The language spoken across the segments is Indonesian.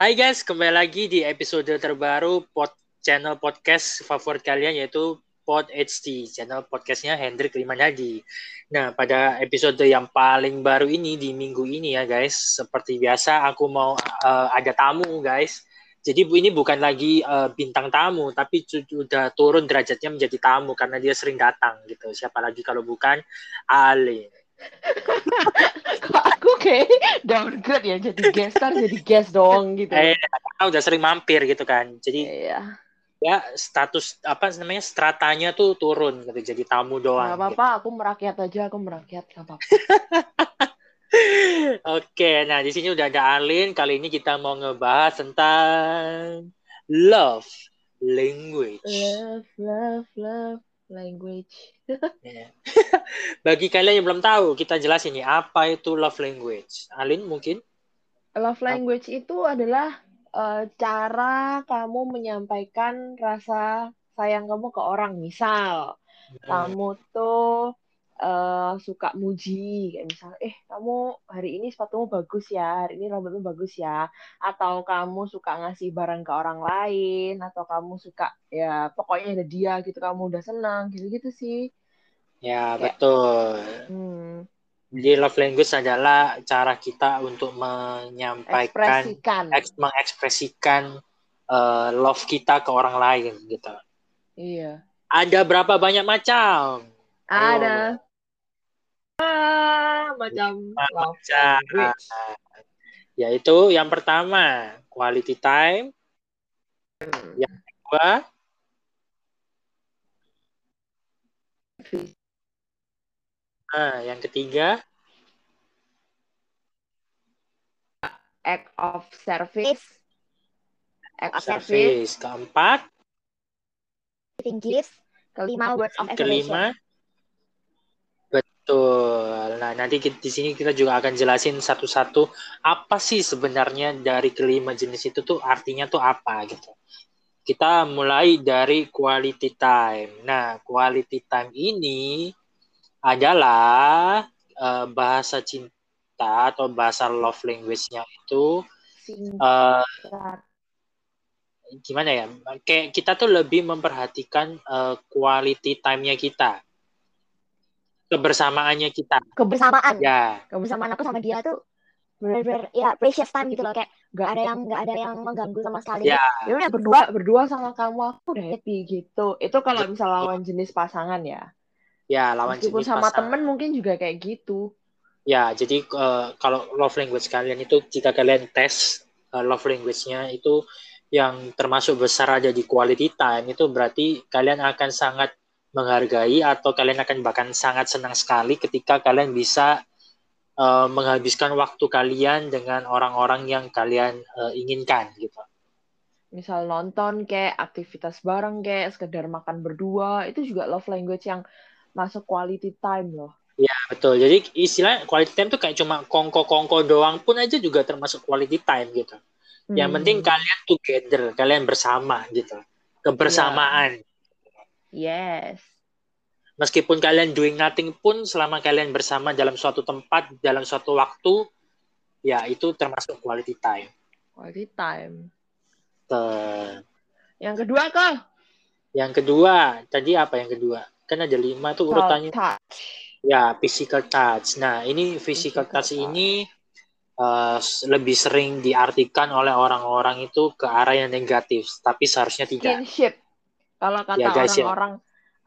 Hai guys, kembali lagi di episode terbaru pod channel podcast favorit kalian yaitu Pod HD, channel podcastnya Hendrik Limanadi. Nah, pada episode yang paling baru ini di minggu ini ya guys, seperti biasa aku mau uh, ada tamu guys. Jadi ini bukan lagi uh, bintang tamu, tapi sudah turun derajatnya menjadi tamu karena dia sering datang gitu. Siapa lagi kalau bukan Ali. Kok aku kayak downgrade ya jadi guest star jadi guest dong gitu. Eh, udah sering mampir gitu kan. Jadi Iya. ya status apa namanya stratanya tuh turun gitu jadi tamu doang. Gak apa-apa, aku merakyat aja, aku merakyat, gak apa-apa. Oke, nah di sini udah ada Alin. Kali ini kita mau ngebahas tentang love language. Love, love, love language. Ya. Bagi kalian yang belum tahu, kita jelasin nih apa itu love language. Alin mungkin? Love language itu adalah eh, cara kamu menyampaikan rasa sayang kamu ke orang. Misal, kamu tuh eh, suka muji kayak misal eh kamu hari ini sepatumu bagus ya hari ini rambutmu bagus ya atau kamu suka ngasih barang ke orang lain atau kamu suka ya pokoknya ada dia gitu kamu udah senang gitu gitu sih Ya, Kayak- betul. hmm, Jadi love language adalah cara kita untuk menyampaikan, ekspresikan eks- mengekspresikan eh, love kita ke orang lain gitu. iya Ada berapa banyak macam? ada ah, macam love Macam. language Yaitu yang pertama, quality time. Yang kedua, nah, yang ketiga, act of service act of service service. Keempat, Inggris, kelima words of kelima. Betul. Nah, nanti di sini kita juga akan jelasin satu-satu apa sih sebenarnya dari kelima jenis itu tuh artinya tuh apa gitu. Kita mulai dari quality time. Nah, quality time ini adalah eh, bahasa cinta atau bahasa love language-nya itu singkat gimana ya? Kayak kita tuh lebih memperhatikan eh, quality time-nya kita. Kebersamaannya kita. Kebersamaan. Ya, Kebersamaan aku sama dia tuh bener-bener ya precious time gitu loh kayak gak ada yang gak ada yang mengganggu sama sekali. ya, ya udah berdua berdua sama kamu aku udah happy gitu itu kalau misal lawan jenis pasangan ya ya lawan meskipun jenis sama pasangan. temen mungkin juga kayak gitu Ya, jadi eh, kalau love language kalian itu jika kalian tes eh, love language-nya itu yang termasuk besar ada di quality time itu berarti kalian akan sangat menghargai atau kalian akan bahkan sangat senang sekali ketika kalian bisa eh, menghabiskan waktu kalian dengan orang-orang yang kalian eh, inginkan gitu. misal nonton kayak aktivitas bareng kayak sekedar makan berdua itu juga love language yang masuk quality time loh Ya, betul. Jadi istilah quality time tuh kayak cuma kongko-kongko doang pun aja juga termasuk quality time gitu. Yang Hmm, penting kalian together, kalian bersama gitu. Kebersamaan. yes Meskipun kalian doing nothing pun selama kalian bersama dalam suatu tempat, dalam suatu waktu, ya itu termasuk quality time. quality time Te- yang kedua kok Yang kedua, tadi apa yang kedua? Kan ada lima tuh urutannya. touch Ya, physical touch. Nah, ini physical, Physical touch, touch. ini s- lebih sering diartikan oleh orang-orang itu ke arah yang negatif, tapi seharusnya tidak. skinship kalau kata Ya, ya. orang-orang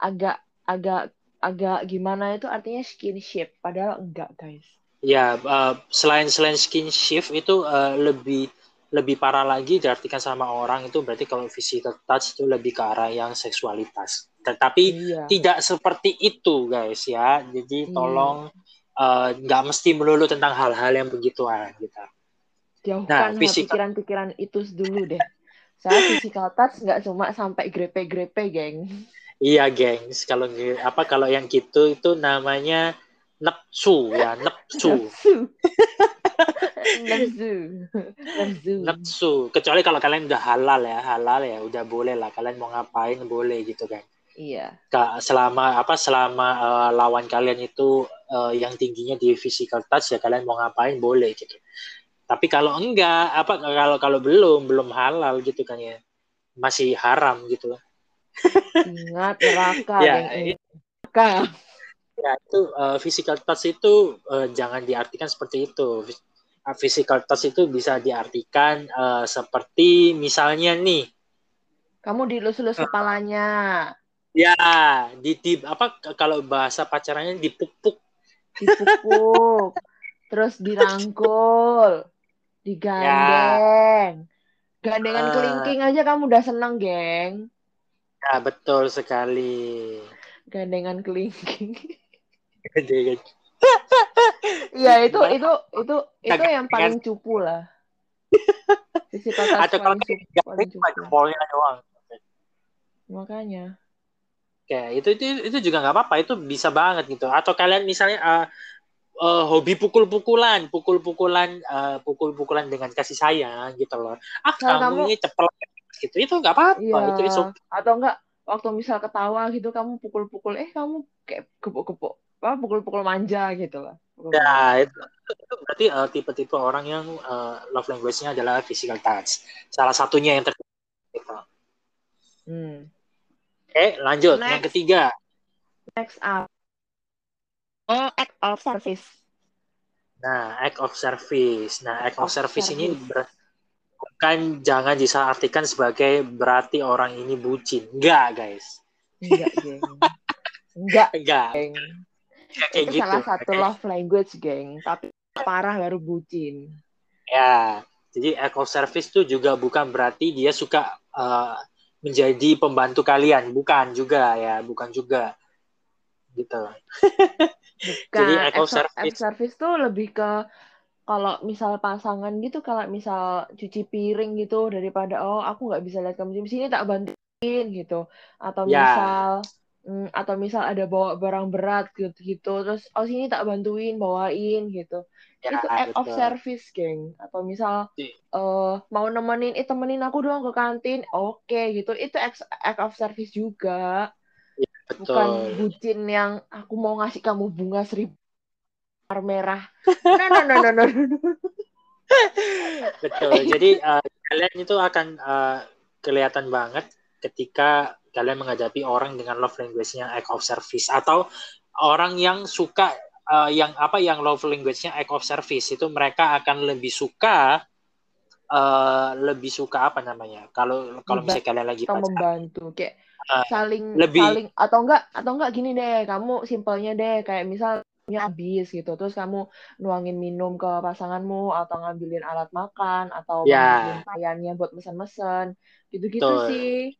agak agak agak gimana itu artinya skinship padahal enggak guys Ya, eh, selain selain skinship itu eh, lebih lebih parah lagi diartikan sama orang itu berarti kalau physical touch itu lebih ke arah yang seksualitas. Tetapi iya tidak seperti itu, guys ya. Jadi Hmm. tolong eh, nggak mesti melulu tentang hal-hal yang begituan gitu. jauhkan Nah, pikiran-pikiran itu dulu deh. Saya physical touch nggak cuma sampai grepe-grepe, geng. Iya, gengs. Kalau apa kalau yang gitu itu namanya nepsu ya, nepsu. Nafsu. Nafsu. Nepsu. Kecuali kalau kalian udah halal ya, halal ya, udah boleh lah. Kalian mau ngapain boleh gitu kan. Iya. Selama apa selama eh, lawan kalian itu eh, yang tingginya di physical touch ya kalian mau ngapain boleh gitu. Tapi kalau enggak, apa kalau kalau belum belum halal gitu kan ya, masih haram gitu. Ingat neraka, Ya. Neraka. Ya itu uh, physical touch itu uh, jangan diartikan seperti itu. Uh, Physical touch itu bisa diartikan uh, seperti misalnya nih, Kamu dilus-lus kepalanya. Ya di, di apa kalau bahasa pacarannya dipupuk dipupuk, terus dirangkul, digandeng. Gandengan Ah. kelingking aja kamu udah seneng, geng. Ya, betul sekali. Gandengan kelingking. Jadi, Iya, itu itu itu itu yang paling cupu lah. Atau kalau paling cupu, paling cuma cupu. doang. Makanya. Kayak itu itu itu juga nggak apa-apa, itu bisa banget gitu. Atau kalian misalnya eh, eh, hobi pukul-pukulan, pukul-pukulan, eh, pukul-pukulan dengan kasih sayang gitu loh. Ah kamu kamu- ini cepet gitu, itu nggak apa-apa. Iya. Itu itu Atau enggak waktu misal ketawa gitu kamu pukul-pukul eh kamu kayak gepuk-gepuk apa pukul-pukul manja gitu lah. Ya, itu, itu berarti eh, tipe-tipe orang yang eh, love language-nya adalah physical touch. Salah satunya yang terjadi. Gitu. Hmm. Oke, lanjut. Yang Next. ketiga. Next up. Oh, act of service. Nah, act of service. Nah, act of Of service ini service. ber- bukan jangan disartikan sebagai berarti orang ini bucin. Enggak, guys. Enggak, geng. Enggak, Enggak. geng. Enggak kayak Itu gitu. salah satu Oke. love language, geng. Tapi parah baru bucin. Ya, jadi act of service itu juga bukan berarti dia suka eh, menjadi pembantu kalian, bukan juga ya, bukan juga. Gitu. Bukan, Jadi of act of- service. service tuh lebih ke kalau misal pasangan gitu, kalau misal cuci piring gitu daripada oh aku nggak bisa lihat kamu di sini tak bantuin gitu, atau Ya. misal mm, atau misal ada bawa barang berat gitu, gitu terus oh sini tak bantuin bawain gitu. Ya, itu act of service, geng. Atau misal eh mau nemenin, eh temenin aku doang ke kantin, oke gitu. Itu act, act of service juga. Bukan Betul. bucin yang aku mau ngasih kamu bunga seribu merah. No, no, no, no, no, no. Betul. Jadi eh, kalian itu akan eh, kelihatan banget ketika kalian menghadapi orang dengan love language-nya act of service atau orang yang suka eh, yang apa yang love language-nya act of service itu mereka akan lebih suka eh, lebih suka apa namanya? Kalau kalau misalnya kalian lagi pacaran, membantu kayak Ah, saling lebih- saling atau enggak atau enggak gini deh, kamu simpelnya deh kayak misal punya habis gitu, terus kamu nuangin minum ke pasanganmu atau ngambilin alat makan atau Ya. ngambilin buat mesen-mesen. Gitu-gitu sih.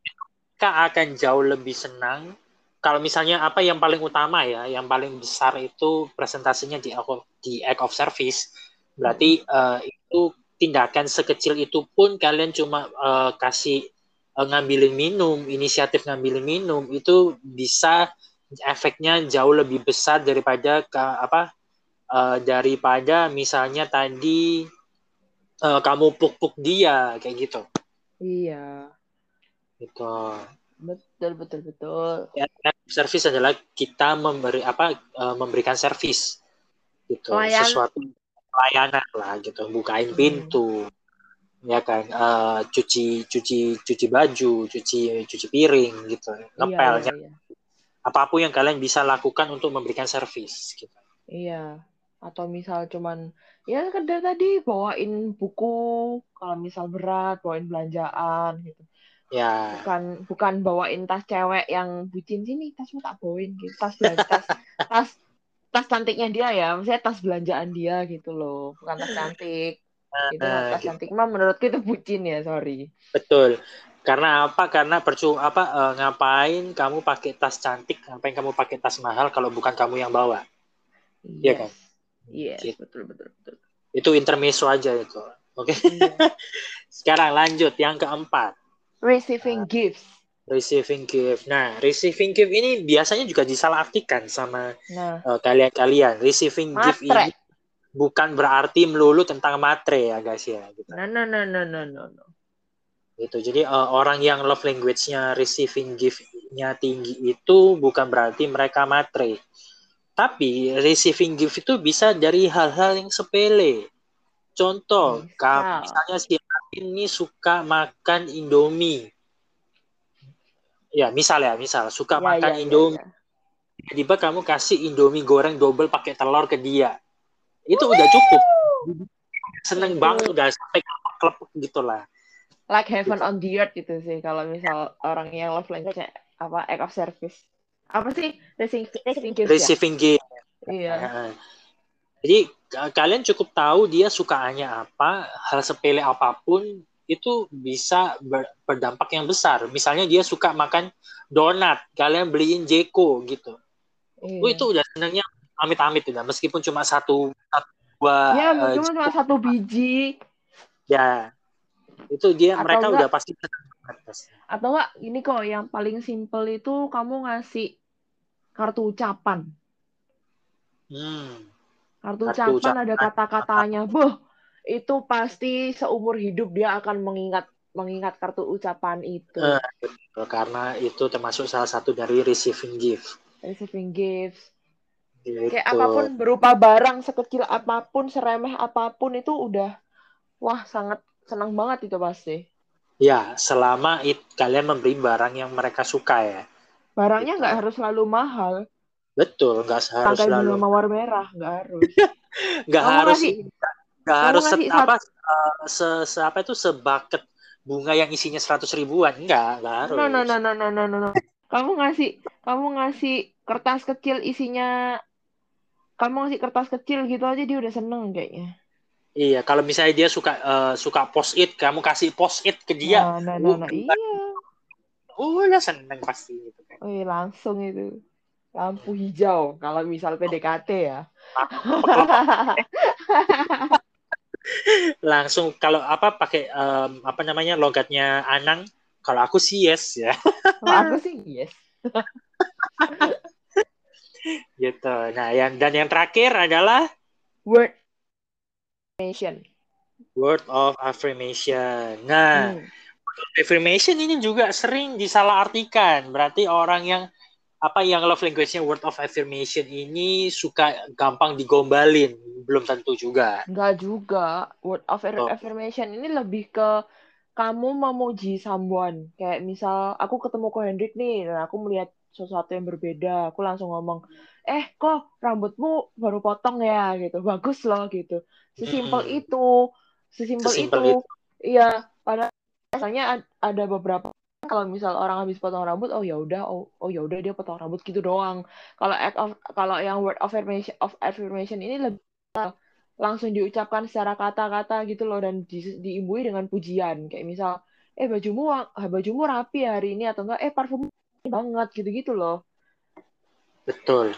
Mereka akan jauh lebih senang kalau misalnya apa yang paling utama ya, yang paling besar itu presentasinya di act di act of service. Berarti eh, itu tindakan sekecil itu pun kalian cuma eh, kasih eh, ngambilin minum, inisiatif ngambilin minum itu bisa efeknya jauh lebih besar daripada ke apa eh, daripada misalnya tadi eh, kamu puk-puk dia kayak gitu. Iya. Gitu. Betul, betul, betul. ya, service adalah kita memberi apa eh, memberikan servis gitu Pelayan- sesuatu pelayanan lah gitu bukain Hmm. pintu ya kan Eh, cuci cuci cuci baju cuci cuci piring gitu ngepel Iya, iya, iya. apa pun yang kalian bisa lakukan untuk memberikan servis gitu Iya. Atau misal cuman ya sekedar tadi bawain buku kalau misal berat, bawain belanjaan gitu. Ya Bukan bukan bawain tas cewek yang bucin sini, tasmu tak bawain gitu. Tas belanja, tas tas tas cantiknya dia ya, maksudnya tas belanjaan dia gitu loh, bukan tas cantik. Gitu, Nah, tas gitu. cantik mah menurutku itu bucin ya, sorry. betul karena apa karena percu apa eh, ngapain kamu pakai tas cantik ngapain kamu pakai tas mahal kalau bukan kamu yang bawa Iya kan? Yes, Gitu. betul betul betul. itu intermezzo aja itu oke Iya. sekarang lanjut yang keempat Receiving gifts. receiving gift. Nah, receiving gift ini biasanya juga disalahartikan sama Nah, eh, kalian-kalian. Receiving gift Matre. ini bukan berarti melulu tentang matre ya guys ya. Gitu. no no no no no no no. Gitu. Jadi eh, orang yang love language-nya receiving gift-nya tinggi itu bukan berarti mereka matre. Tapi receiving gift itu bisa dari hal-hal yang sepele. Contoh, Misal. kamu misalnya si ini suka makan Indomie. Ya, misal ya, misal suka Ya, makan ya, ya, Indomie. ya. Tiba-tiba kamu kasih Indomie goreng double pakai telur ke dia. Itu udah cukup. Seneng Itu- banget udah sampai klep gitu lah. Like heaven Gitu. on the earth gitu sih kalau misal orang yang love language apa act of service. Apa sih receiving ya? Receiving gift. Iya. Jadi ka- kalian cukup tahu dia sukaannya apa, hal sepele apa pun itu bisa ber- berdampak yang besar. Misalnya dia suka makan donat, kalian beliin Jeko gitu. Iya. Oh, itu udah senangnya amit-amit udah meskipun cuma satu, satu dua Ya, eh, mungkin cuma satu biji ya itu dia Atau mereka enggak- udah pasti. atau enggak ini kok yang paling simple itu kamu ngasih kartu ucapan. Hmm. Kartu, Kartu ucapan ada kata-katanya. Boh, itu pasti seumur hidup dia akan mengingat mengingat kartu ucapan itu. Eh. Karena itu termasuk salah satu dari receiving gift. Receiving gifts. Gitu. Kayak apa pun berupa barang sekecil apa pun, seremeh apa pun itu udah wah sangat senang banget itu pasti. Ya, selama it, kalian memberi barang yang mereka suka ya. Barangnya Gitu. nggak harus selalu mahal. Betul, nggak harus bunga selalu, mawar merah nggak harus. nggak Kamu harus, nggak harus se- ngasih apa, eh, se, se apa itu sebaket bunga yang isinya 100 ribuan, enggak, nggak harus. No, no, no, no, no, no, no, no. Kamu ngasih, kamu ngasih kertas kecil isinya, kamu ngasih kertas kecil gitu aja dia udah seneng kayaknya. Iya, kalau misalnya dia suka eh, suka post it, kamu kasih post it ke dia, Nah, nah, nah, nah, iya. oh udah seneng pasti gitu kan. Wih, langsung itu. Lampu hijau kalau misal PDKT ya. Langsung kalau apa pakai em, apa namanya logatnya Anang, kalau aku sih yes ya, Kalau aku sih yes. gitu. Nah, yang dan yang terakhir adalah Word affirmation. word of affirmation. Nah, Hmm. affirmation ini juga sering disalahartikan. Berarti orang yang apa yang love language-nya word of affirmation ini suka gampang digombalin. Belum tentu juga. Enggak juga. Word of Oh. affirmation ini lebih ke kamu memuji someone. Kayak misal aku ketemu ko Hendrik nih dan aku melihat sesuatu yang berbeda. Aku langsung ngomong, "Eh, kok rambutmu baru potong ya?" gitu. Bagus loh gitu. Sesimpel Mm-mm. itu. Sesimpel Sesimpel itu. Iya, pada biasanya ad- ada beberapa kalau misal orang habis potong rambut, oh ya udah, oh, oh ya udah dia potong rambut gitu doang. Kalau act of kalau yang word of affirmation of affirmation ini lebih langsung diucapkan secara kata-kata gitu loh dan di, diimbui dengan pujian kayak misal eh bajumu wa- bajumu rapi hari ini atau enggak eh parfum banget gitu-gitu loh Betul.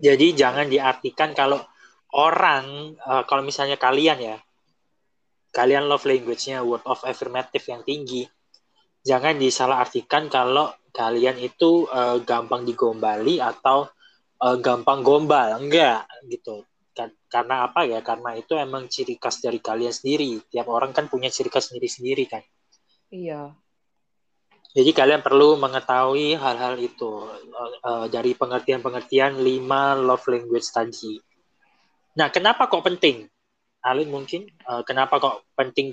Jadi jangan diartikan kalau orang, eh, kalau misalnya kalian ya, kalian love language-nya word of affirmative yang tinggi, jangan disalahartikan kalau kalian itu eh, gampang digombali atau eh, gampang gombal, enggak gitu. Karena apa ya? Karena itu emang ciri khas dari kalian sendiri. Tiap orang kan punya ciri khas sendiri-sendiri kan. iya Jadi kalian perlu mengetahui hal-hal itu eh, eh, dari pengertian-pengertian lima love language tadi. Nah, kenapa kok penting? Alin mungkin eh, kenapa kok penting?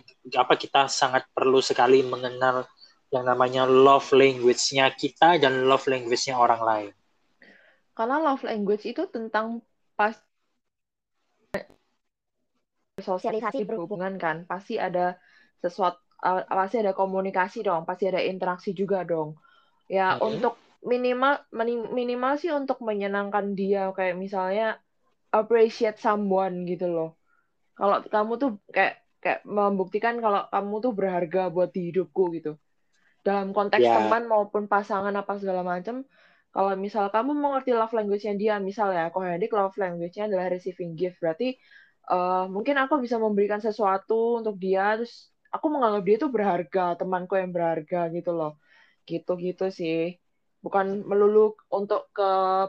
Apa kita sangat perlu sekali mengenal yang namanya love language-nya kita dan love language-nya orang lain. karena love language itu tentang pas sosialisasi berhubungan kan pasti ada sesuatu uh, pasti ada komunikasi dong pasti ada interaksi juga dong ya Mhm. untuk minimal mini- minimal sih untuk menyenangkan dia kayak misalnya appreciate someone gitu loh kalau kamu tuh kayak kayak membuktikan kalau kamu tuh berharga buat di hidupku gitu. Dalam konteks Ya. teman maupun pasangan apa segala macam kalau misal kamu mengerti love language-nya dia misal ya Kohedik love language-nya adalah receiving gift berarti eh, mungkin aku bisa memberikan sesuatu untuk dia terus aku menganggap dia tuh berharga temanku yang berharga gitu loh. Gitu-gitu sih. Bukan melulu untuk ke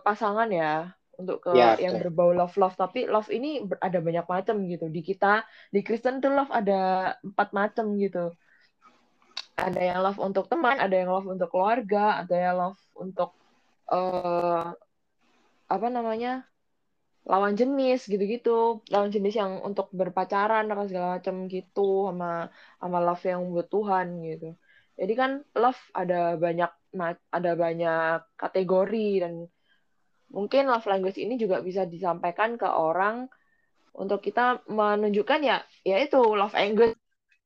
pasangan ya untuk ke Ya, yang betul. berbau love love tapi love ini ada banyak macam gitu. Di kita di Kristen tuh love ada empat macam gitu. Ada yang love untuk teman ada yang love untuk keluarga ada yang love untuk eh apa namanya lawan jenis gitu-gitu. Lawan jenis yang untuk berpacaran atau segala macam gitu sama sama love yang buat Tuhan gitu. Jadi kan love ada banyak ada banyak kategori dan mungkin love language ini juga bisa disampaikan ke orang untuk kita menunjukkan ya yaitu love language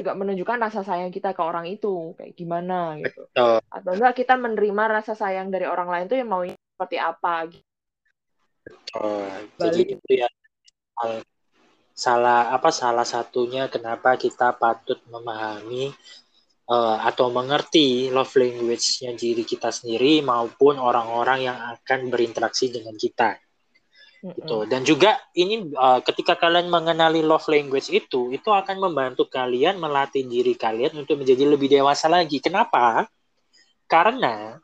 juga menunjukkan rasa sayang kita ke orang itu kayak gimana gitu. Betul. atau enggak kita menerima rasa sayang dari orang lain tuh yang mau seperti apa gitu. Oh, jadi itu ya. Salah apa salah satunya kenapa kita patut memahami uh, atau mengerti love language-nya diri kita sendiri maupun orang-orang yang akan berinteraksi dengan kita. Mm-hmm. Gitu. Dan juga ini uh, ketika kalian mengenali love language itu, itu akan membantu kalian melatih diri kalian untuk menjadi lebih dewasa lagi. Kenapa? Karena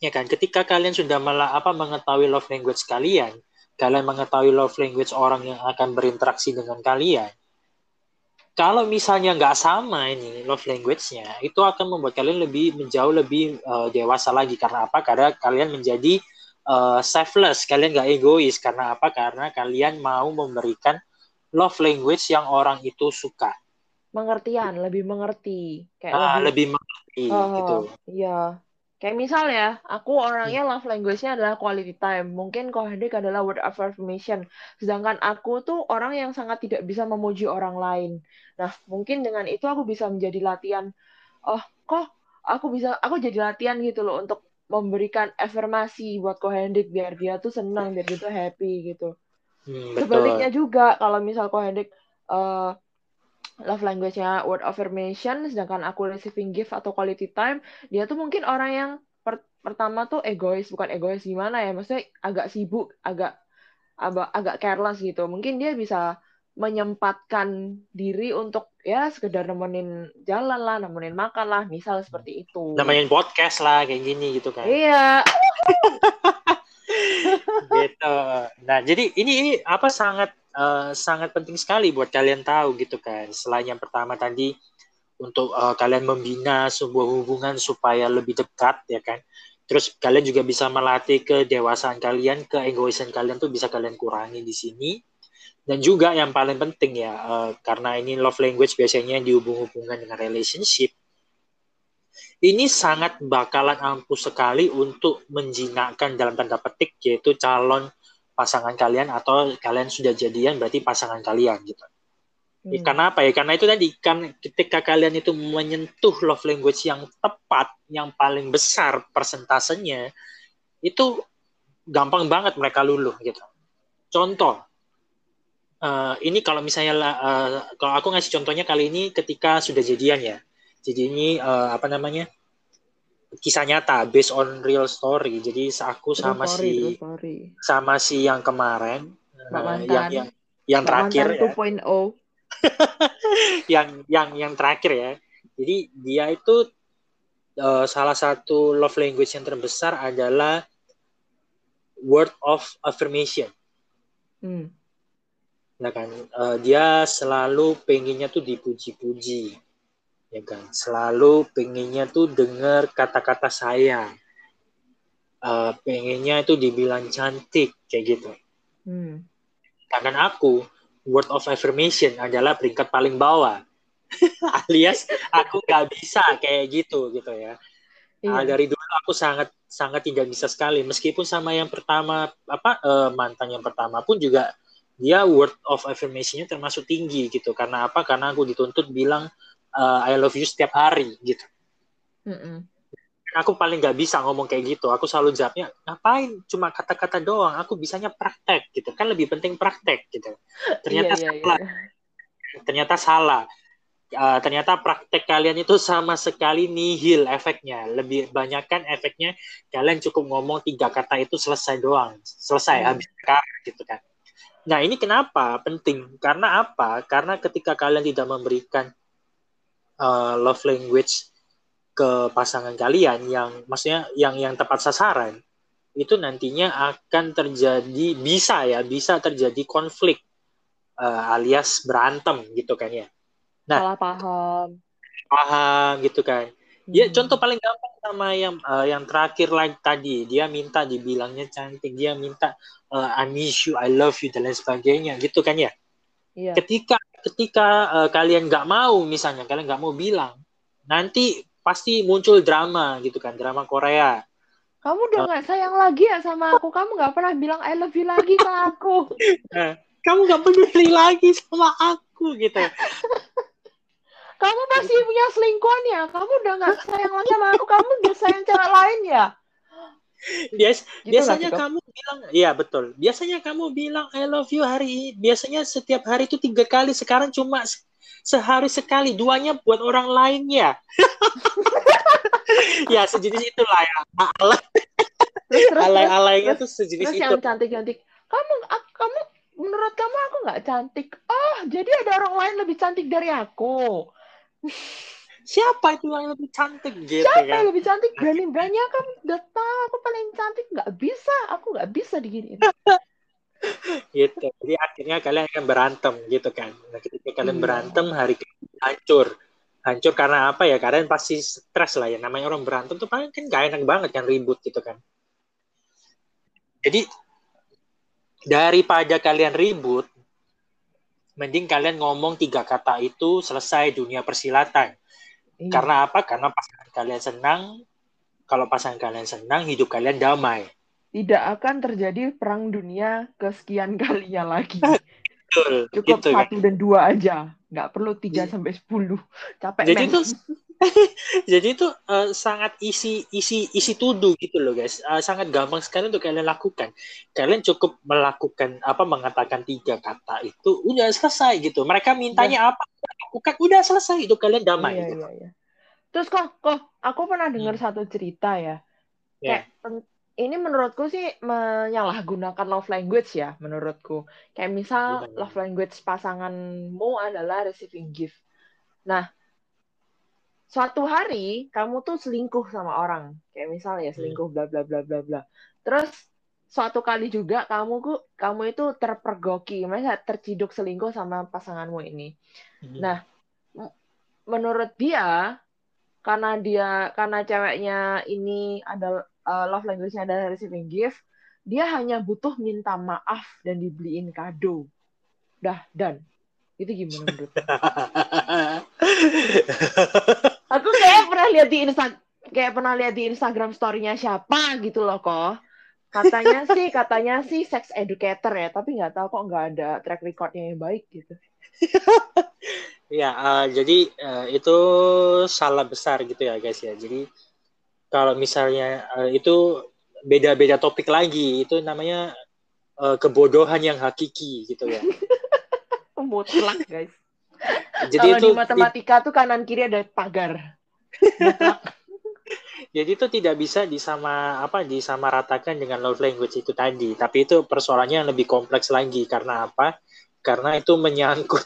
ya kan ketika kalian sudah malah apa mengetahui love language kalian kalian mengetahui love language orang yang akan berinteraksi dengan kalian kalau misalnya nggak sama ini love language-nya itu akan membuat kalian lebih menjauh lebih uh, dewasa lagi. Karena apa? Karena kalian menjadi uh, selfless. Kalian nggak egois. Karena apa? Karena kalian mau memberikan love language yang orang itu suka. Pengertian lebih mengerti. Kayak ah, lebih, lebih mengerti oh, gitu. iya Kayak misal ya, aku orangnya love language-nya adalah quality time. Mungkin Kohadik adalah word of affirmation. Sedangkan aku tuh orang yang sangat tidak bisa memuji orang lain. Nah, mungkin dengan itu aku bisa menjadi latihan. Oh, kok aku bisa, aku jadi latihan gitu loh untuk memberikan afirmasi buat Kohendik biar dia tuh senang, biar dia tuh happy gitu. Hmm, Sebaliknya juga, kalau misal Kohendik uh, love language-nya word affirmation, sedangkan aku receiving gift atau quality time, dia tuh mungkin orang yang per pertama tuh egois, bukan egois gimana ya, maksudnya agak sibuk, agak agak, agak careless gitu. Mungkin dia bisa menyempatkan diri untuk ya sekedar nemenin jalan lah, nemenin makan lah, misal seperti itu. Nemenin podcast lah kayak gini gitu kan. Iya. gitu. Nah, jadi ini ini apa sangat uh, sangat penting sekali buat kalian tahu gitu kan. Selain yang pertama tadi untuk uh, kalian membina sebuah hubungan supaya lebih dekat ya kan. Terus kalian juga bisa melatih kedewasaan kalian, keegoisan kalian tuh bisa kalian kurangi di sini. Dan juga yang paling penting ya, uh, karena ini love language biasanya dihubung-hubungkan dengan relationship, ini sangat bakalan ampuh sekali untuk menjinakkan dalam tanda petik yaitu calon pasangan kalian atau kalian sudah jadian berarti pasangan kalian gitu. Hmm. Karena apa ya? Karena itu tadi kan ketika kalian itu menyentuh love language yang tepat, yang paling besar persentasenya itu gampang banget mereka luluh gitu. Contoh, uh, ini kalau misalnya uh, kalau aku ngasih contohnya kali ini ketika sudah jadian ya. Jadi ini uh, apa namanya? Kisah nyata based on real story jadi aku sama story, si story. sama si yang kemarin uh, yang yang yang terakhir ya. 2.0 yang yang yang terakhir ya jadi dia itu uh, salah satu love language yang terbesar adalah word of affirmation hmm. nah kan uh, dia selalu pengennya tuh dipuji-puji ya kan? Selalu pengennya tuh dengar kata-kata saya. Uh, pengennya itu dibilang cantik kayak gitu. Hmm. Karena aku word of affirmation adalah peringkat paling bawah. Alias aku nggak bisa kayak gitu gitu ya. Iya. uh, dari dulu aku sangat sangat tidak bisa sekali. Meskipun sama yang pertama apa uh, mantan yang pertama pun juga dia word of affirmationnya termasuk tinggi gitu. Karena apa? Karena aku dituntut bilang uh, I love you setiap hari gitu. Mm-mm. Aku paling nggak bisa ngomong kayak gitu. Aku selalu jawabnya, ngapain? Cuma kata-kata doang. Aku bisanya praktek gitu. Kan lebih penting praktek gitu. Ternyata yeah, yeah, salah. Yeah. Ternyata salah. Uh, ternyata praktek kalian itu sama sekali nihil efeknya. Lebih banyak kan efeknya kalian cukup ngomong tiga kata itu selesai doang. Selesai, mm. habis gitu kan. Nah ini kenapa penting? Karena apa? Karena ketika kalian tidak memberikan uh, love language ke pasangan kalian yang maksudnya yang yang tepat sasaran itu nantinya akan terjadi bisa ya bisa terjadi konflik uh, alias berantem gitu kan ya. Nah, salah paham. Paham gitu kan. Ya, hmm. Ya contoh paling gampang sama yang uh, yang terakhir lagi tadi dia minta dibilangnya cantik dia minta uh, I miss you I love you dan lain sebagainya gitu kan ya Iya. ketika ketika uh, kalian nggak mau misalnya kalian nggak mau bilang nanti pasti muncul drama gitu kan drama Korea Kamu udah nggak sayang lagi ya sama aku. Kamu nggak pernah bilang I love you lagi ke aku. Nah, kamu nggak peduli lagi sama aku gitu Kamu masih punya selingkuhan ya. Kamu udah nggak sayang lagi sama aku. Kamu udah sayang cewek lain ya. Bias, Gitu biasanya Kak? kamu bilang iya betul biasanya kamu bilang I love you hari ini biasanya setiap hari itu tiga kali sekarang cuma se- sehari sekali duanya buat orang lain ya sejenis itulah ya alay Terus terus alay terus, alaynya terus, tuh sejenis terus itu yang cantik-cantik. Kamu kamu menurut kamu aku nggak cantik. Oh, jadi ada orang lain lebih cantik dari aku. siapa itu yang lebih cantik gitu Siapa kan yang lebih cantik? Berani-beraninya kamu udah tahu aku paling cantik. Nggak bisa. Aku nggak bisa diginiin. gitu jadi akhirnya kalian akan berantem gitu kan nah ketika kalian Iya. berantem hari hancur hancur karena apa ya kalian pasti stres lah ya namanya orang berantem tuh paling kan gak enak banget kan ribut gitu kan jadi daripada kalian ribut mending kalian ngomong tiga kata itu selesai dunia persilatan Iya. karena apa karena pasangan kalian senang kalau pasangan kalian senang hidup kalian damai tidak akan terjadi perang dunia kesekian kalinya lagi. betul Cukup gitu kan satu dan dua aja. Nggak perlu tiga sampai sepuluh. Capek Jadi men. tuh jadi itu eh, sangat isi isi isi tuduh gitu loh guys. Eh, sangat gampang sekali untuk kalian lakukan. Kalian cukup melakukan apa mengatakan tiga kata itu udah selesai gitu. Mereka mintanya apa lakukan udah selesai itu kalian damai Iya, gitu. iya, iya. Terus kok, kok aku pernah dengar Hmm. satu cerita ya. Ya. Kayak pen- ini menurutku sih menyalahgunakan love language ya, menurutku. Kayak misal Gimana? love language pasanganmu adalah receiving gift. Nah, suatu hari kamu tuh selingkuh sama orang. Kayak misal ya selingkuh bla bla bla bla bla. Terus suatu kali juga kamu ku- kamu itu terpergoki, masa terciduk selingkuh sama pasanganmu ini. Hmm. Nah, menurut dia karena dia karena ceweknya ini ada uh, love language-nya adalah receiving gift, dia hanya butuh minta maaf dan dibeliin kado. Dah, dan. Itu gimana menurut? Aku kayak pernah lihat di Insta kayak pernah lihat di Instagram story-nya siapa gitu loh kok. Katanya sih, katanya sih sex educator ya, tapi nggak tahu kok nggak ada track record-nya yang baik gitu. Ya, eh, jadi eh, itu salah besar gitu ya guys ya. Jadi kalau misalnya eh, itu beda-beda topik lagi, itu namanya eh, kebodohan yang hakiki gitu ya. Mutlak, guys. Jadi Kalau itu di matematika tuh kanan kiri ada pagar. jadi itu tidak bisa disama apa disamaratakan dengan love language itu tadi. Tapi itu persoalannya yang lebih kompleks lagi karena apa? Karena itu menyangkut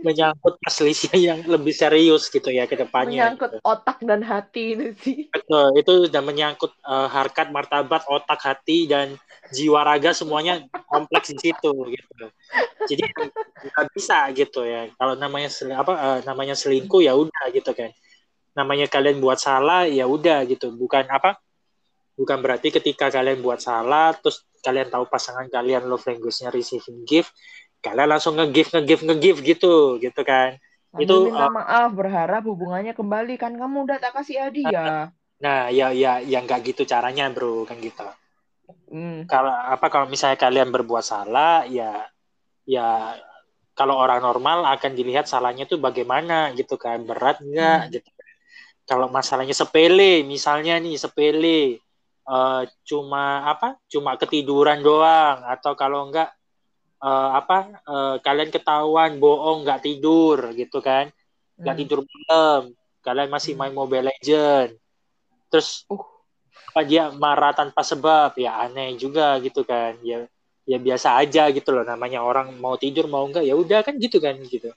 menyangkut perselisihan yang lebih serius gitu ya ke depannya. Menyangkut gitu. otak dan hati itu sih. Betul, itu sudah menyangkut eh, harkat martabat otak hati dan jiwa raga semuanya kompleks di situ gitu. Jadi nggak bisa gitu ya. Kalau namanya sel- apa eh, namanya selingkuh ya udah gitu kan. Namanya kalian buat salah ya udah gitu. Bukan apa? Bukan berarti ketika kalian buat salah terus kalian tahu pasangan kalian love language-nya receiving gift, kalian langsung nge-give nge-give nge-give gitu gitu kan. Itu, minta uh, maaf, berharap hubungannya kembali kan kamu udah tak kasih hadiah. Nah, ya ya yang nggak gitu caranya, Bro, kan gitu. Hmm. kalau apa kalau misalnya kalian berbuat salah ya ya kalau orang normal akan dilihat salahnya tuh bagaimana gitu kan berat nggak Hmm. gitu kalau masalahnya sepele misalnya nih sepele eh, cuma apa cuma ketiduran doang atau kalau enggak eh, apa eh, kalian ketahuan bohong nggak tidur gitu kan nggak Hmm. tidur malam kalian masih Hmm. main Mobile Legend terus Uh. apa dia marah tanpa sebab ya aneh juga gitu kan ya ya biasa aja gitu loh namanya orang mau tidur mau enggak ya udah kan gitu kan gitu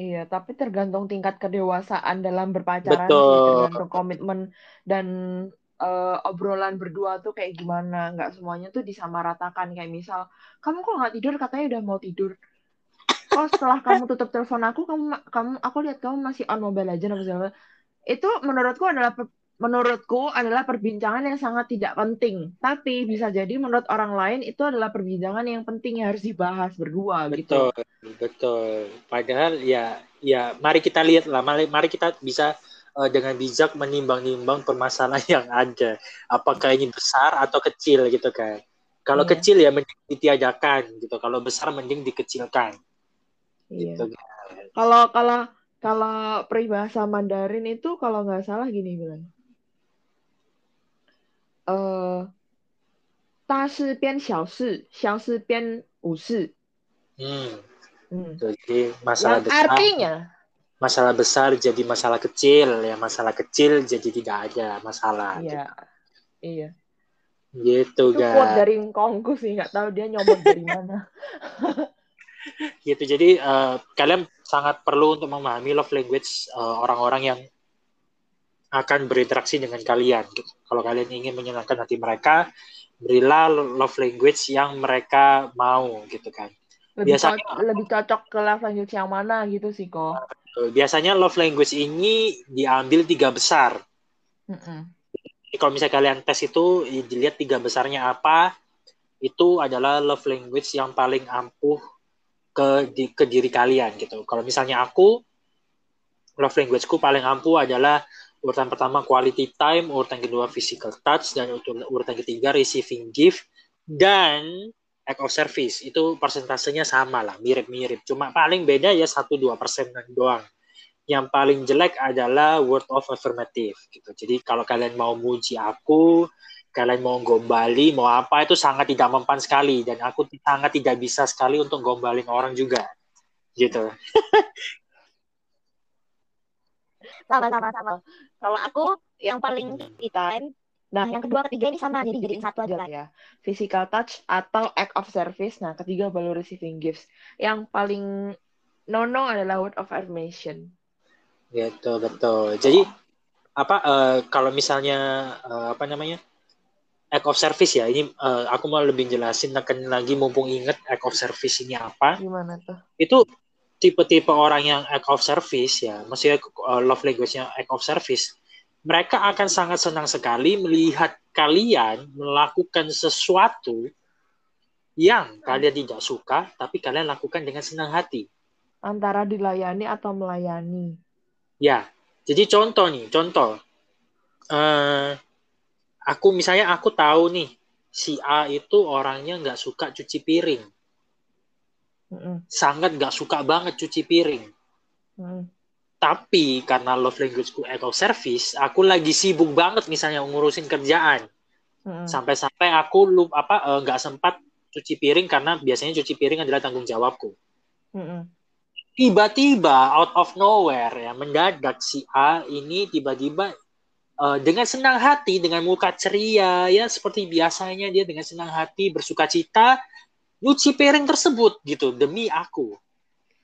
Iya, tapi tergantung tingkat kedewasaan dalam berpacaran Betul. tergantung komitmen dan eh, obrolan berdua tuh kayak gimana. Nggak semuanya tuh disamaratakan. Kayak misal, kamu kok nggak tidur? Katanya udah mau tidur. Oh, setelah kamu tutup telepon aku, kamu, kamu, aku lihat kamu masih on Mobile Legends apa segala. itu menurutku adalah menurutku adalah perbincangan yang sangat tidak penting. Tapi bisa jadi menurut orang lain itu adalah perbincangan yang penting yang harus dibahas berdua betul, gitu. Betul, betul. Padahal ya ya mari kita lihat lah, mari, mari kita bisa Eh, dengan bijak menimbang-nimbang permasalahan yang ada. Apakah ini besar atau kecil gitu kan. Kalau yeah. kecil ya mending ditiadakan gitu. Kalau besar mending dikecilkan. Iya. Gitu. Kalau kalau kalau peribahasa Mandarin itu kalau nggak salah gini bilang. Uh. Hmm. hmm. Jadi masalah yang besar. Artinya, masalah besar jadi masalah kecil, ya masalah kecil jadi tidak ada masalah. Iya. Iya. Gitu, guys. Itu dari Kongku sih, nggak tahu dia nyomot dari mana. gitu. Jadi uh, kalian sangat perlu untuk memahami love language eh, orang-orang yang akan berinteraksi dengan kalian. Kalau kalian ingin menyenangkan hati mereka, berilah love language yang mereka mau gitu kan. Lebih biasanya cocok, lebih cocok ke love language yang mana gitu sih kok. Biasanya love language ini diambil tiga besar. Mm -mm. Kalau misalnya kalian tes itu dilihat tiga besarnya apa, itu adalah love language yang paling ampuh ke di, ke diri kalian gitu. Kalau misalnya aku love languageku paling ampuh adalah urutan pertama quality time, urutan kedua physical touch, dan urutan ketiga receiving gift, dan act of service. Itu persentasenya sama lah, mirip-mirip. Cuma paling beda ya 1-2 persen doang. Yang paling jelek adalah word of affirmative. gitu. Jadi kalau kalian mau muji aku, kalian mau gombali, mau apa, itu sangat tidak mempan sekali. Dan aku sangat tidak bisa sekali untuk gombalin orang juga. Gitu. sama sama sama kalau aku yang paling time Nah, yang kedua, ketiga ini sama, jadi jadiin satu aja lah ya. Physical touch atau act of service. Nah, ketiga baru receiving gifts. Yang paling nono adalah word of affirmation. Gitu, betul. Jadi, apa, uh, kalau misalnya, uh, apa namanya, act of service ya, ini uh, aku mau lebih jelasin akan lagi mumpung inget act of service ini apa. Gimana tuh? Itu tipe-tipe orang yang act of service ya, maksudnya uh, love language-nya act of service, mereka akan sangat senang sekali melihat kalian melakukan sesuatu yang kalian tidak suka, tapi kalian lakukan dengan senang hati. Antara dilayani atau melayani. Ya, jadi contoh nih, contoh. Uh, aku misalnya aku tahu nih, si A itu orangnya nggak suka cuci piring mm sangat gak suka banget cuci piring. Mm. Tapi karena love languageku eco service, aku lagi sibuk banget misalnya ngurusin kerjaan. Mm. Sampai-sampai aku lupa apa uh, nggak sempat cuci piring karena biasanya cuci piring adalah tanggung jawabku. Mm. Tiba-tiba out of nowhere ya mendadak si A ini tiba-tiba uh, dengan senang hati, dengan muka ceria ya seperti biasanya dia dengan senang hati bersuka cita nyuci piring tersebut gitu demi aku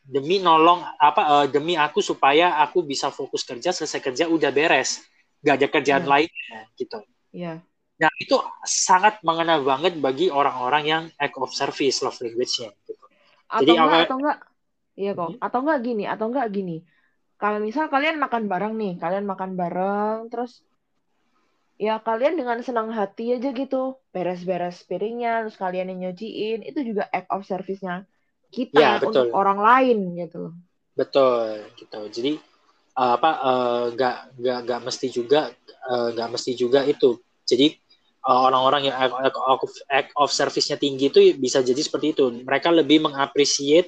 demi nolong apa uh, demi aku supaya aku bisa fokus kerja selesai kerja udah beres gak ada kerjaan yeah. lainnya gitu yeah. nah itu sangat mengena banget bagi orang-orang yang act of service love language-nya gitu. atau Jadi enggak, atau enggak iya kok hmm? atau enggak gini atau enggak gini kalau misal kalian makan bareng nih kalian makan bareng terus ya kalian dengan senang hati aja gitu beres-beres piringnya terus kalian yang nyuciin itu juga act of service-nya kita ya, betul. untuk orang lain gitu betul gitu. Jadi uh, apa uh, nggak nggak nggak mesti juga uh, nggak mesti juga itu. Jadi orang-orang yang act of, act of service-nya tinggi itu bisa jadi seperti itu. Mereka lebih mengapresiasi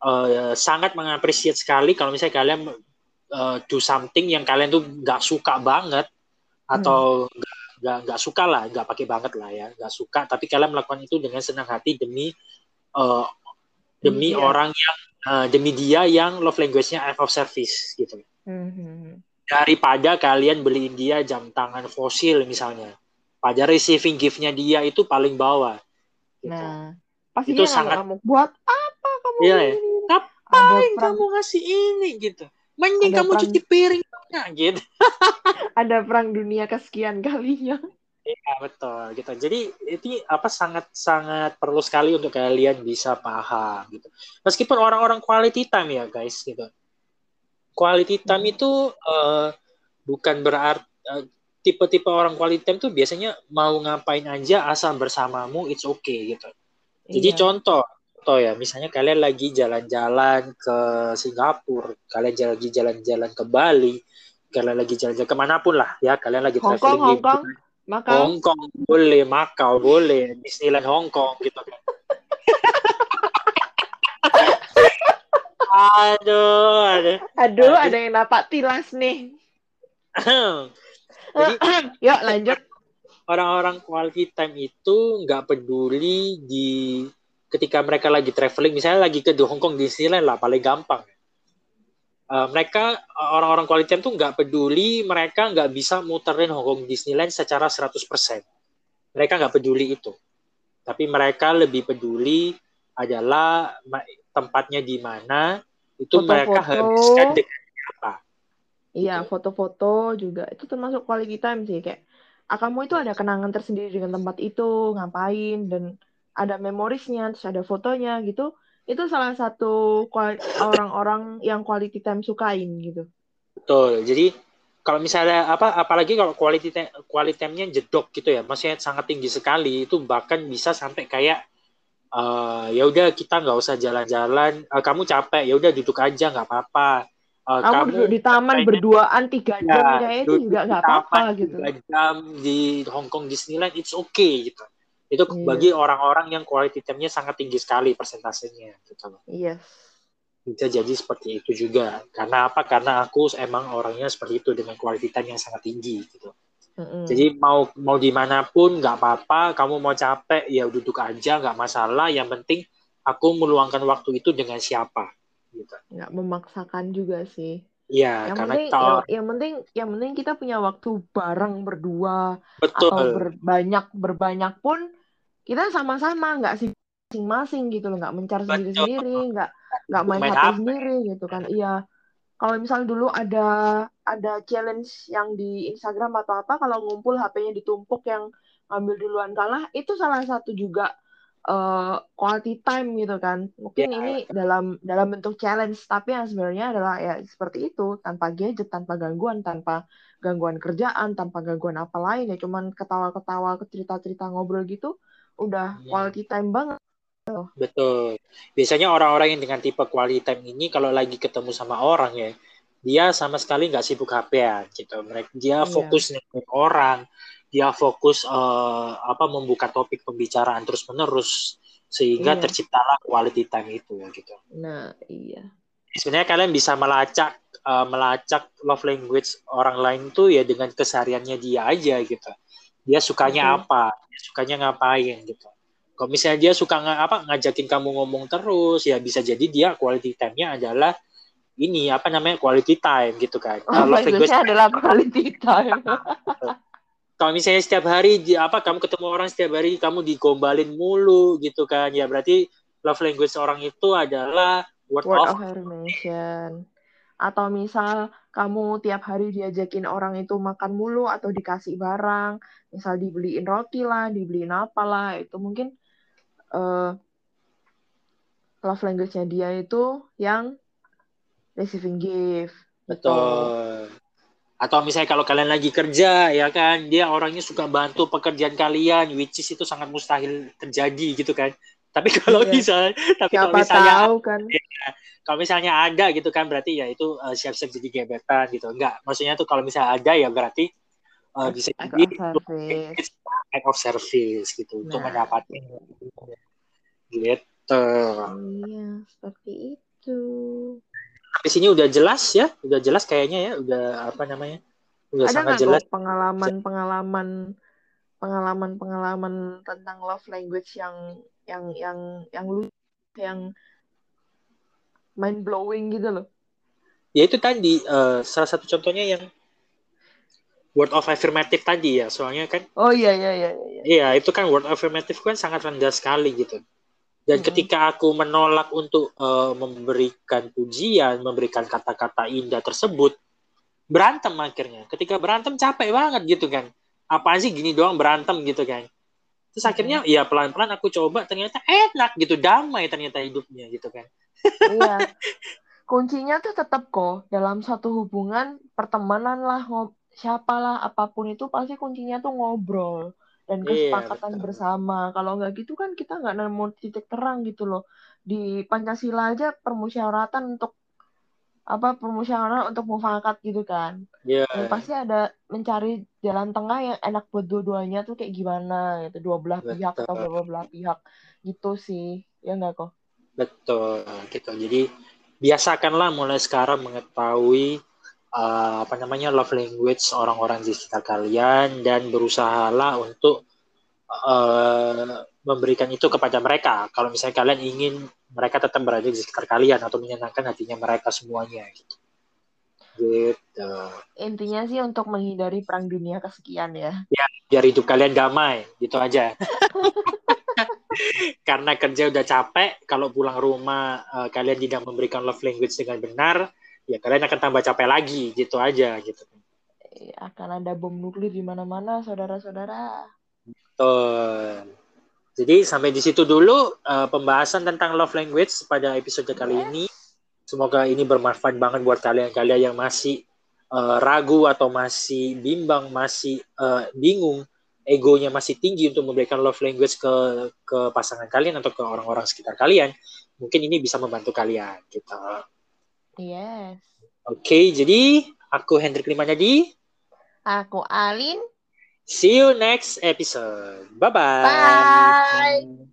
uh, sangat mengapresiasi sekali kalau misalnya kalian uh, do something yang kalian tuh nggak suka banget atau nggak hmm. nggak suka lah nggak pakai banget lah ya nggak suka. Tapi kalian melakukan itu dengan senang hati demi uh, demi yeah. orang yang uh, demi dia yang love language-nya act of service gitu hmm. daripada kalian beliin dia jam tangan fosil misalnya pada receiving gift-nya dia itu paling bawah gitu. nah pasti itu sangat kamu buat apa kamu iya, ya. ngapain kamu ngasih ini gitu mending kamu perang... cuci piring gitu ada perang dunia kesekian kalinya. Iya betul gitu. Jadi itu apa sangat sangat perlu sekali untuk kalian bisa paham gitu. Meskipun orang-orang quality time ya guys gitu. Quality time hmm. itu uh, bukan berarti uh, tipe-tipe orang quality time tuh biasanya mau ngapain aja asal bersamamu it's okay gitu. Jadi Iya. contoh, contoh ya, misalnya kalian lagi jalan-jalan ke Singapura, kalian lagi jalan-jalan ke Bali, kalian lagi jalan-jalan ke mana pun lah ya, kalian lagi Hong traveling Hong di Kong, maka Hong Kong boleh, Macau boleh, Disneyland Hong Kong gitu kan. aduh, aduh. aduh ada yang napak tilas nih. Jadi Yuk lanjut. orang-orang quality time itu nggak peduli di ketika mereka lagi traveling, misalnya lagi ke Hong Kong Disneyland lah paling gampang. Uh, mereka orang-orang quality time tuh nggak peduli mereka nggak bisa muterin Hong Kong Disneyland secara 100%. Mereka nggak peduli itu. Tapi mereka lebih peduli adalah tempatnya di mana itu mereka Foto-foto. habiskan dengan apa. Iya, Gitu. foto-foto juga itu termasuk quality time sih kayak ah, kamu itu ada kenangan tersendiri dengan tempat itu, ngapain dan ada memorisnya, terus ada fotonya gitu. Itu salah satu orang-orang yang quality time sukain gitu. Betul. Jadi kalau misalnya apa apalagi kalau quality time, quality time-nya jedok gitu ya, maksudnya sangat tinggi sekali itu bahkan bisa sampai kayak eh, ya udah kita nggak usah jalan-jalan, Eh, kamu capek ya udah duduk aja nggak apa-apa. Eh, Kamu duduk di taman kayaknya- berduaan tiga Ya, jam kayak itu juga nggak apa-apa gitu. tiga jam di Hong Kong Disneyland it's okay gitu. Itu Iya. bagi orang-orang yang quality time-nya sangat tinggi sekali persentasenya gitu loh. Yes. Bisa jadi seperti itu juga. Karena apa? Karena aku emang orangnya seperti itu dengan quality time yang sangat tinggi gitu. Mm-mm. Jadi mau mau di mana pun nggak apa-apa, kamu mau capek ya duduk aja nggak masalah. Yang penting aku meluangkan waktu itu dengan siapa, gitu. nggak memaksakan juga sih. Iya, Yang karena penting, yang, yang penting, yang penting kita punya waktu bareng berdua betul, atau berbanyak berbanyak pun kita sama-sama nggak sih masing-masing gitu loh nggak mencar sendiri-sendiri nggak nggak main, Main HP HP. sendiri gitu kan. Iya. Kalau misalnya dulu ada ada challenge yang di Instagram atau apa kalau ngumpul HP-nya ditumpuk yang ngambil duluan kalah itu salah satu juga eh, quality time gitu kan. Mungkin Ya. ini dalam dalam bentuk challenge tapi yang sebenarnya adalah ya seperti itu. Tanpa gadget tanpa gangguan tanpa gangguan kerjaan tanpa gangguan apa lain ya cuman ketawa-ketawa cerita-cerita ngobrol gitu udah Hmm. quality time banget betul. Biasanya orang-orang yang dengan tipe quality time ini kalau lagi ketemu sama orang ya, dia sama sekali nggak sibuk HP-an gitu. Mereka dia Iya. fokus dengan orang, dia fokus eh, apa membuka topik pembicaraan terus-menerus sehingga Iya. terciptalah quality time itu gitu. nah iya sebenarnya kalian bisa melacak uh, melacak love language orang lain tuh ya dengan kesehariannya dia aja gitu. Dia sukanya Betul. apa, dia sukanya ngapain gitu. Kalau misalnya dia suka nga, apa ngajakin kamu ngomong terus, ya bisa jadi dia quality time-nya adalah ini apa namanya quality time gitu kan. oh, love language language-nya adalah quality time kalau misalnya setiap hari apa kamu ketemu orang setiap hari kamu digombalin mulu gitu kan, ya berarti love language orang itu adalah word, word of of affirmation atau misal kamu tiap hari diajakin orang itu makan mulu atau dikasih barang misal dibeliin roti lah dibeliin apalah itu mungkin eh love language-nya dia itu yang receiving gift gitu. Betul. Atau misalnya kalau kalian lagi kerja ya kan, dia orangnya suka bantu pekerjaan kalian, which is itu sangat mustahil terjadi gitu kan. Tapi kalau Iya. misal, tapi kalau siapa misalnya tahu kan kalau misalnya ada gitu kan, berarti ya itu uh, siap-siap jadi gebetan gitu. Enggak, maksudnya tuh kalau misalnya ada ya berarti uh, bisa act jadi act of service gitu untuk Nah. mendapatkan gitu. iya seperti itu Di sini udah jelas ya, udah jelas kayaknya ya, udah apa namanya? Udah ada sangat jelas. pengalaman-pengalaman pengalaman-pengalaman tentang love language yang yang yang yang lu yang mind blowing gitu loh. ya itu tadi eh, salah satu contohnya yang word of affirmative tadi ya soalnya kan Oh iya iya iya iya. iya itu kan word of affirmative kan sangat rendah sekali gitu dan Mm-mm. ketika aku menolak untuk eh, memberikan pujian memberikan kata-kata indah tersebut berantem akhirnya ketika berantem capek banget gitu kan apaan sih gini doang berantem gitu kan terus akhirnya ya pelan-pelan aku coba ternyata enak gitu damai ternyata hidupnya gitu kan Iya. Kuncinya tuh tetap kok dalam satu hubungan pertemanan lah ngob- siapalah apa pun itu pasti kuncinya tuh ngobrol dan Iya, kesepakatan betul. bersama. Kalau nggak gitu kan kita nggak nemu titik terang gitu loh. Di Pancasila aja permusyawaratan untuk apa permusyawaratan untuk mufakat gitu kan. Iya. Dan pasti ada mencari jalan tengah yang enak buat dua-duanya tuh kayak gimana gitu. Dua belah pihak atau Betul. dua belah pihak gitu sih. Ya nggak kok? Betul gitu. Jadi biasakanlah mulai sekarang mengetahui uh, apa namanya love language orang-orang di sekitar kalian dan berusahalah untuk uh, memberikan itu kepada mereka. Kalau misalnya kalian ingin mereka tetap berada di sekitar kalian atau menyenangkan hatinya mereka semuanya gitu. Gitu. Intinya sih untuk menghindari perang dunia kesekian ya. Biar hidup kalian damai, gitu aja. Karena kerja udah capek, kalau pulang rumah uh, kalian tidak memberikan love language dengan benar, ya kalian akan tambah capek lagi, gitu aja gitu. Akan ada bom nuklir di mana-mana, saudara-saudara. Betul. Jadi sampai di situ dulu uh, pembahasan tentang love language pada episode kali Yes. ini. Semoga ini bermanfaat banget buat kalian-kalian yang masih uh, ragu atau masih bimbang, masih uh, bingung, egonya masih tinggi untuk memberikan love language ke ke pasangan kalian atau ke orang-orang sekitar kalian. Mungkin ini bisa membantu kalian gitu. Yes. Oke, jadi aku Hendrik Limanyadi. Aku Alin. See you next episode. Bye-bye. Bye.